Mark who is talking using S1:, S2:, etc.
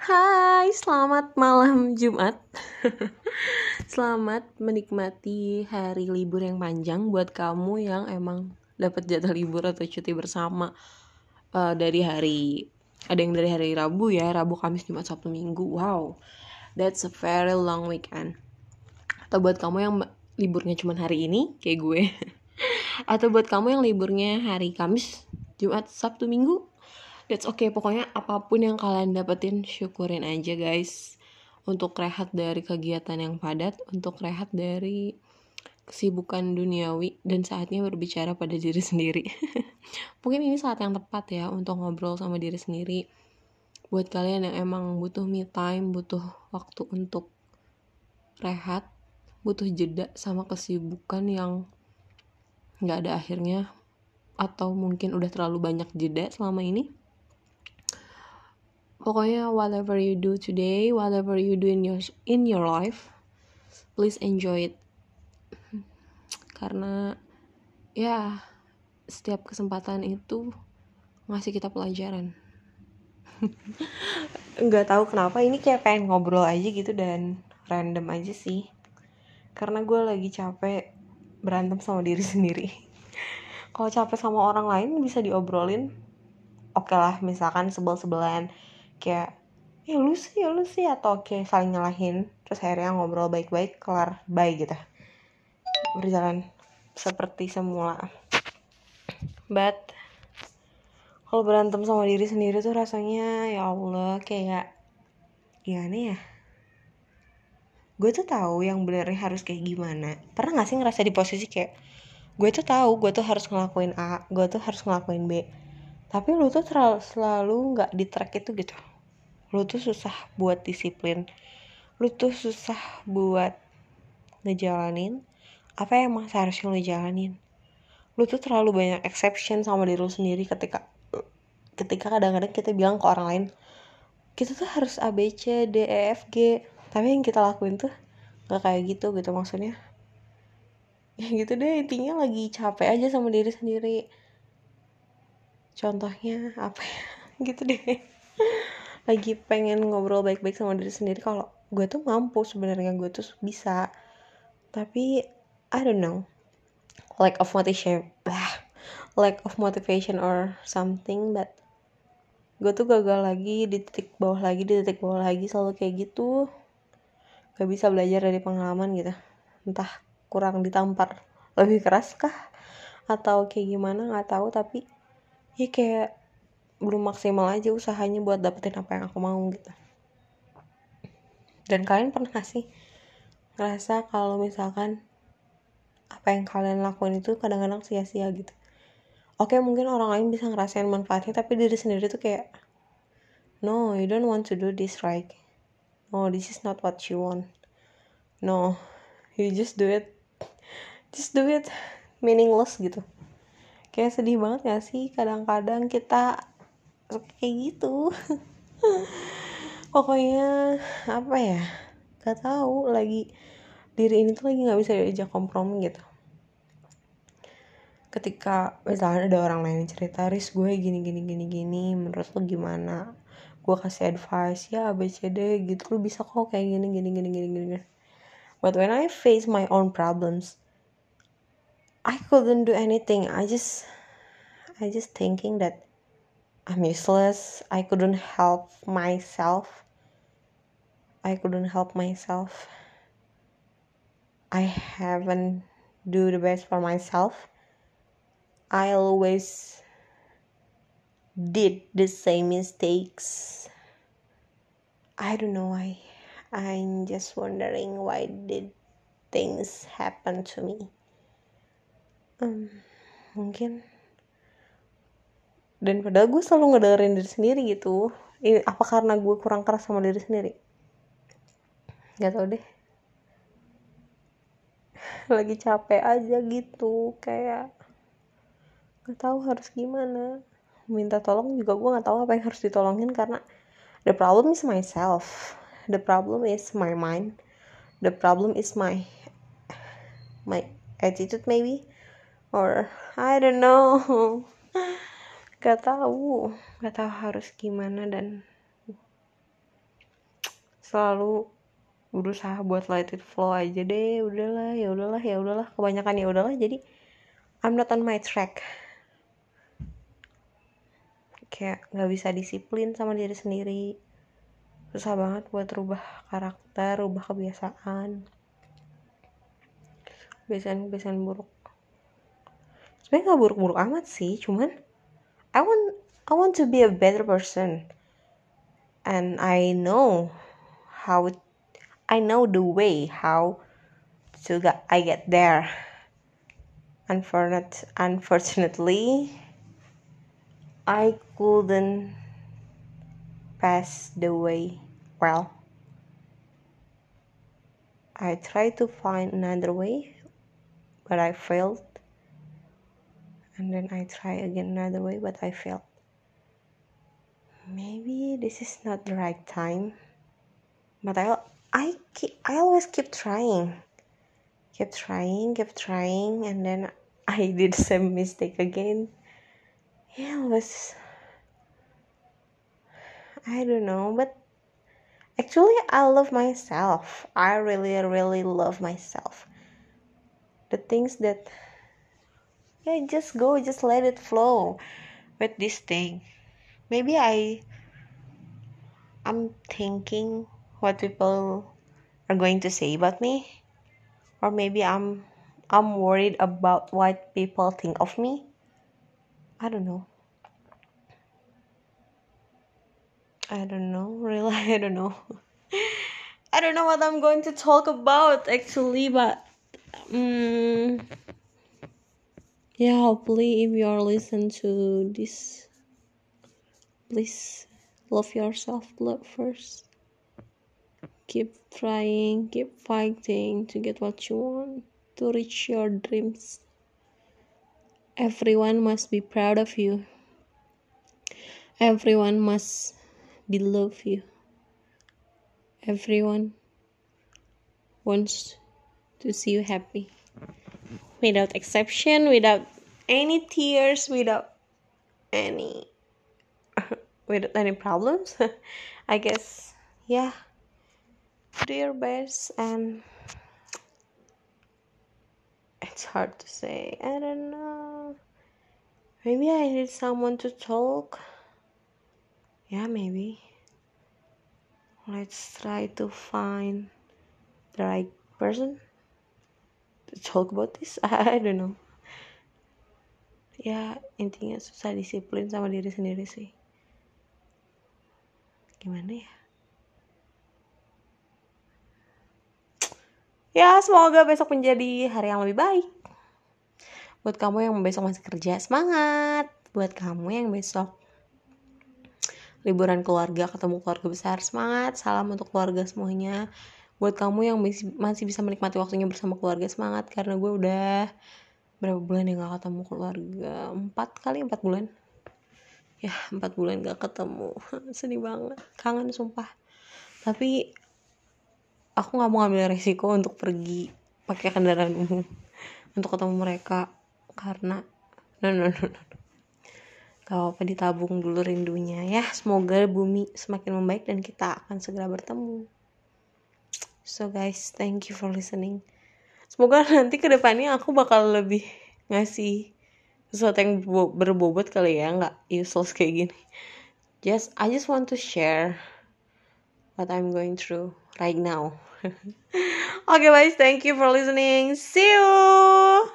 S1: Hai, selamat malam Jumat. selamat menikmati hari libur yang panjang buat kamu yang emang dapat jatah libur atau cuti bersama uh, dari hari ada yang dari hari Rabu ya, Rabu, Kamis, Jumat, Sabtu, Minggu. Wow, that's a very long weekend. Atau buat kamu yang liburnya cuma hari ini kayak gue. atau buat kamu yang liburnya hari Kamis, Jumat, Sabtu, Minggu That's okay, pokoknya apa pun yang kalian dapetin syukurin aja guys. Untuk rehat dari kegiatan yang padat, untuk rehat dari kesibukan duniawi dan saatnya berbicara pada diri sendiri. Mungkin ini saat yang tepat ya untuk ngobrol sama diri sendiri. Buat kalian yang emang butuh me time, butuh waktu untuk rehat, butuh jeda sama kesibukan yang nggak ada akhirnya atau mungkin udah terlalu banyak jeda selama ini pokoknya whatever you do today whatever you do in your in your life please enjoy it. Karena ya setiap kesempatan itu ngasih kita pelajaran. Nggak tahu kenapa ini kayak pengen ngobrol aja gitu dan random aja sih. Karena gue lagi capek berantem sama diri sendiri. Kalau capek sama orang lain bisa diobrolin. Oke okay lah misalkan sebel-sebelan kayak ya lu sih ya lu sih atau kayak saling nyalahin terus akhirnya ngobrol baik-baik kelar bye gitu. Berjalan seperti semula. But kalau berantem sama diri sendiri tuh rasanya ya Allah kayak gimana ya? Gue tuh tahu yang benernya harus kayak gimana. Pernah gak sih ngerasa di posisi kayak gue tuh tahu gue tuh harus ngelakuin A gue tuh harus ngelakuin B tapi lu tuh terlalu selalu nggak di track itu gitu. Lu tuh susah buat disiplin. Lu tuh susah buat ngejalanin apa yang emang seharusnya lu jalanin. Lu tuh terlalu banyak exception sama diri lu sendiri ketika ketika kadang-kadang kita bilang ke orang lain kita tuh harus A B C D E F G. Tapi yang kita lakuin tuh gak kayak gitu gitu maksudnya. Ya gitu deh intinya lagi capek aja sama diri sendiri contohnya apa ya? Gitu deh. Lagi pengen ngobrol baik-baik sama diri sendiri. Kalau gue tuh mampu sebenarnya. Gue tuh bisa. Tapi I don't know. Lack of motivation. Lack of motivation or something but gue tuh gagal lagi di titik bawah lagi di titik bawah lagi. Selalu kayak gitu. Gak bisa belajar dari pengalaman gitu. Entah kurang ditampar lebih keras kah? Atau kayak gimana? Nggak tahu. Tapi ya kayak belum maksimal aja usahanya buat dapetin apa yang aku mau gitu. Dan kalian pernah gak sih ngerasa kalau misalkan apa yang kalian lakuin itu kadang-kadang sia-sia gitu? Oke mungkin orang lain bisa ngerasain manfaatnya tapi diri sendiri tuh kayak no you don't want to do this right no this is not what you want. No you just do it just do it meaningless gitu kayak sedih banget gak sih? Kadang-kadang kita kayak gitu. Pokoknya apa ya? Gak tahu lagi diri ini tuh lagi nggak bisa diajak kompromi gitu. Ketika misalnya ada orang lain cerita ris gue gini gini gini gini menurut lo gimana? Gue kasih advice ya ABCD gitu. Lo bisa kok kayak gini gini gini gini gini. But when I face my own problems I couldn't do anything I just I just thinking that I'm useless. I couldn't help myself. I couldn't help myself. I haven't do the best for myself. I always did the same mistakes. I don't know why. I'm just wondering why did things happen to me. Um, mungkin. Dan padahal gue selalu ngedengerin diri sendiri gitu. Ini apa karena gue kurang keras sama diri sendiri? Gak tau deh. Lagi capek aja gitu kayak gak tahu harus gimana. Minta tolong juga gue gak tahu apa yang harus ditolongin karena the problem is myself. The problem is my mind. The problem is my my attitude maybe or I don't know. Gak tahu. Gak tahu harus gimana dan selalu berusaha buat let it flow aja deh. Udahlah ya udahlah ya udahlah. Kebanyakan ya udahlah. Jadi I'm not on my track. Kayak nggak bisa disiplin sama diri sendiri. Susah banget buat rubah karakter rubah kebiasaan. Kebiasaan-kebiasaan buruk sebenarnya nggak buruk-buruk amat sih cuman I want I want to be a better person and I know how I know the way how to get I get there. Unfortunate, unfortunately, I couldn't pass the way well. I tried to find another way, but I failed. And then I try again another way, but I failed. Maybe this is not the right time, but I I keep, I always keep trying, keep trying, keep trying, and then I did the same mistake again. Yeah, it was I don't know, but actually I love myself. I really, really love myself. The things that yeah, just go, just let it flow with this thing. Maybe I I'm thinking what people are going to say about me. Or maybe i'm i'm worried about what people think of me. I don't know. I don't know really i don't know. I don't know what i'm going to talk about actually but um yeah hopefully if you're listening to this please love yourself first keep trying, keep fighting to get what you want, to reach your dreams. Everyone must be proud of you. Everyone must be love you. Everyone wants to see you happy. Without exception, without any tears, without any without any problems. I guess yeah. Do your best and um, it's hard to say. I don't know. Maybe i need someone to talk. Yeah maybe. Let's try to find the right person to talk about this? I don't know. Ya intinya susah disiplin sama diri sendiri sih. Gimana ya? Ya semoga besok menjadi hari yang lebih baik. Buat kamu yang besok masih kerja semangat. Buat kamu yang besok liburan keluarga ketemu keluarga besar semangat. Salam untuk keluarga semuanya buat kamu yang masih bisa menikmati waktunya bersama keluarga semangat. Karena gue udah berapa bulan yang gak ketemu keluarga? Empat kali empat bulan. Ya empat bulan gak ketemu. Sedih banget. Kangen sumpah. Tapi aku nggak mau ambil resiko untuk pergi pakai kendaraan umum. Untuk ketemu mereka. Karena no no no no Gak apa ditabung dulu rindunya ya. Semoga bumi semakin membaik dan kita akan segera bertemu so guys thank you for listening semoga nanti ke depannya aku bakal lebih ngasih sesuatu yang berbobot kali ya nggak useless kayak gini just I just want to share what I'm going through right now. okay, guys, thank you for listening. See you.